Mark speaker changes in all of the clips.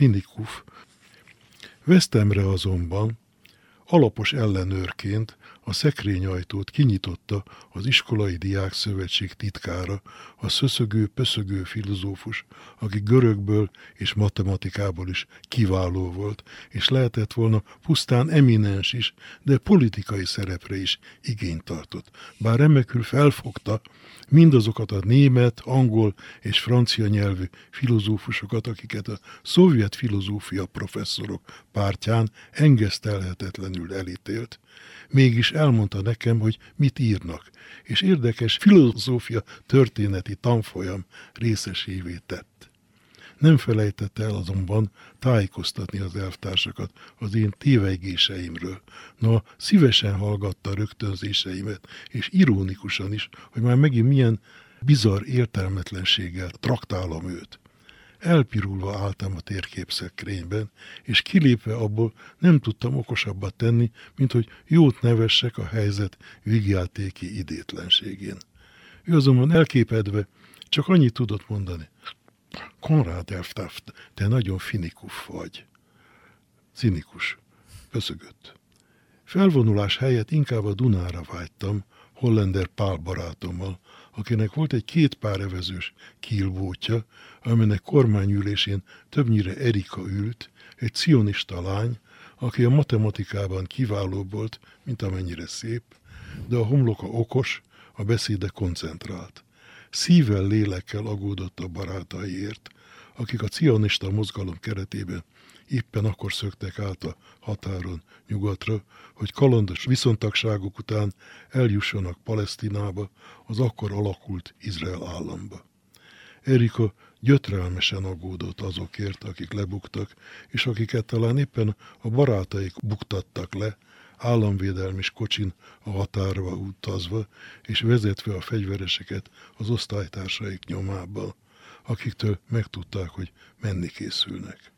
Speaker 1: finikuf. Vesztemre azonban alapos ellenőrként a szekrényajtót kinyitotta az iskolai diák szövetség titkára, a szöszögő-pöszögő filozófus, aki görögből és matematikából is kiváló volt, és lehetett volna pusztán eminens is, de politikai szerepre is igényt tartott. Bár remekül felfogta mindazokat a német, angol és francia nyelvű filozófusokat, akiket a szovjet filozófia professzorok pártján engesztelhetetlenül elítélt, mégis elmondta nekem, hogy mit írnak, és érdekes filozófia történeti tanfolyam részesévé tett. Nem felejtette el azonban tájékoztatni az elvtársakat az én tévegéseimről. Na, szívesen hallgatta rögtönzéseimet, és ironikusan is, hogy már megint milyen bizarr értelmetlenséggel traktálom őt. Elpirulva álltam a térképszekrényben, és kilépve abból nem tudtam okosabbat tenni, mint hogy jót nevessek a helyzet vigyátéki idétlenségén. Ő azonban elképedve csak annyit tudott mondani. Konrád Elftaft, te nagyon finikuf vagy. Cinikus. Köszögött. Felvonulás helyett inkább a Dunára vágytam, Hollander Pál barátommal, akinek volt egy két pár evezős kílbótja, amelynek kormányülésén többnyire Erika ült, egy cionista lány, aki a matematikában kiváló volt, mint amennyire szép, de a homloka okos, a beszéde koncentrált. Szívvel, lélekkel agódott a barátaiért, akik a cionista mozgalom keretében éppen akkor szöktek át a határon nyugatra, hogy kalandos viszontagságok után eljussanak Palesztinába, az akkor alakult Izrael államba. Erika gyötrelmesen aggódott azokért, akik lebuktak, és akiket talán éppen a barátaik buktattak le, államvédelmi kocsin a határba utazva, és vezetve a fegyvereseket az osztálytársaik nyomába, akiktől megtudták, hogy menni készülnek.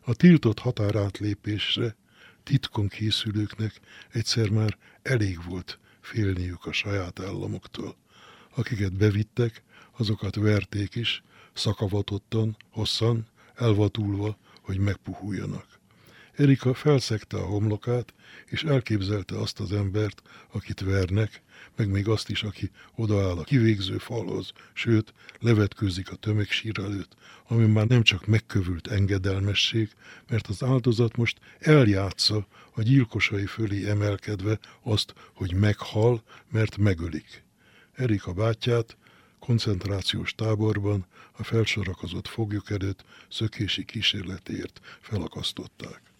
Speaker 1: A tiltott határátlépésre titkon készülőknek egyszer már elég volt félniük a saját államoktól. Akiket bevittek, azokat verték is, szakavatottan, hosszan, elvatulva, hogy megpuhuljanak. Erika felszegte a homlokát, és elképzelte azt az embert, akit vernek, meg még azt is, aki odaáll a kivégző falhoz, sőt, levetkőzik a tömegsír előtt, ami már nem csak megkövült engedelmesség, mert az áldozat most eljátsza a gyilkosai fölé emelkedve azt, hogy meghal, mert megölik. Erika bátyját koncentrációs táborban a felsorakozott foglyok előtt szökési kísérletért felakasztották.